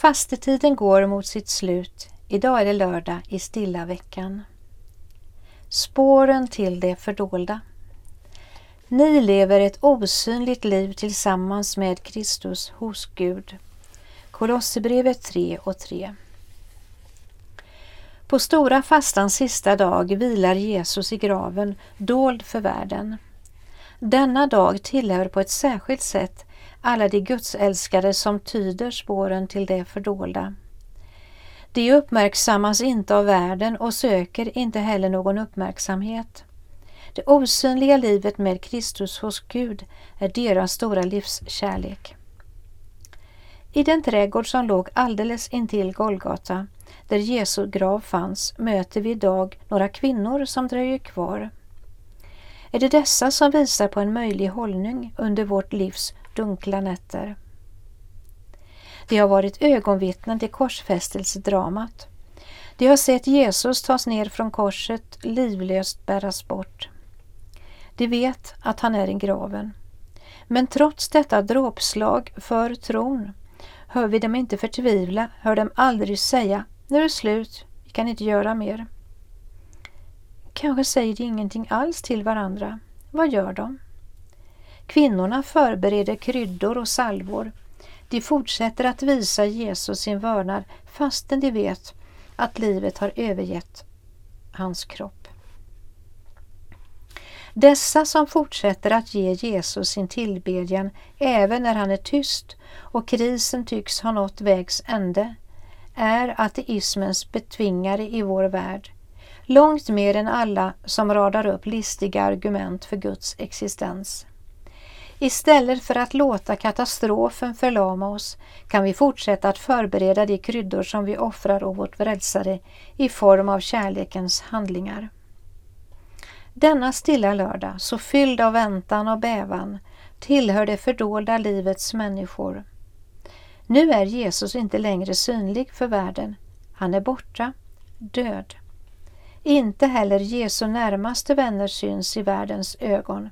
Fastetiden går mot sitt slut. Idag är det lördag i stilla veckan. Spåren till det fördolda. Ni lever ett osynligt liv tillsammans med Kristus hos Gud. Kolosserbrevet 3 och 3. På stora fastans sista dag vilar Jesus i graven, dold för världen. Denna dag tillhör på ett särskilt sätt alla de gudsälskare som tyder spåren till det fördolda. De uppmärksammas inte av världen och söker inte heller någon uppmärksamhet. Det osynliga livet med Kristus hos Gud är deras stora livskärlek. I den trädgård som låg alldeles intill Golgata, där Jesu grav fanns, möter vi idag några kvinnor som dröjer kvar. Är det dessa som visar på en möjlig hållning under vårt livs dunkla nätter? De har varit ögonvittnen till korsfästelsedramat. De har sett Jesus tas ner från korset, livlöst bäras bort. De vet att han är i graven. Men trots detta dråpslag för tron hör vi dem inte förtvivla, hör dem aldrig säga nu är det slut, vi kan inte göra mer. Kanske säger de ingenting alls till varandra. Vad gör de? Kvinnorna förbereder kryddor och salvor. De fortsätter att visa Jesus sin vördnad fastän de vet att livet har övergett hans kropp. Dessa som fortsätter att ge Jesus sin tillbedjan även när han är tyst och krisen tycks ha nått vägs ände är ateismens betvingare i vår värld, långt mer än alla som radar upp listiga argument för Guds existens. Istället för att låta katastrofen förlama oss kan vi fortsätta att förbereda de kryddor som vi offrar å vårt frälsare i form av kärlekens handlingar. Denna stilla lördag, så fylld av väntan och bävan, tillhör det fördolda livets människor. Nu är Jesus inte längre synlig för världen. Han är borta, död. Inte heller Jesu närmaste vänner syns i världens ögon.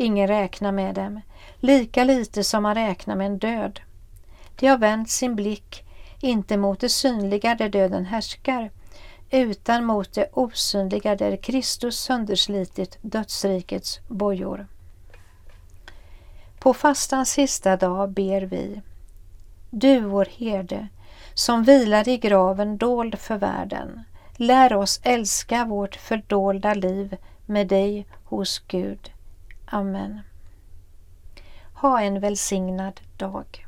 Ingen räknar med dem, lika lite som man räknar med en död. De har vänt sin blick inte mot det synliga där döden härskar, utan mot det osynliga där Kristus sönderslitit dödsrikets bojor. På fastans sista dag ber vi du vår herde, som vilar i graven dold för världen, lär oss älska vårt fördolda liv med dig hos Gud. Amen. Ha en välsignad dag.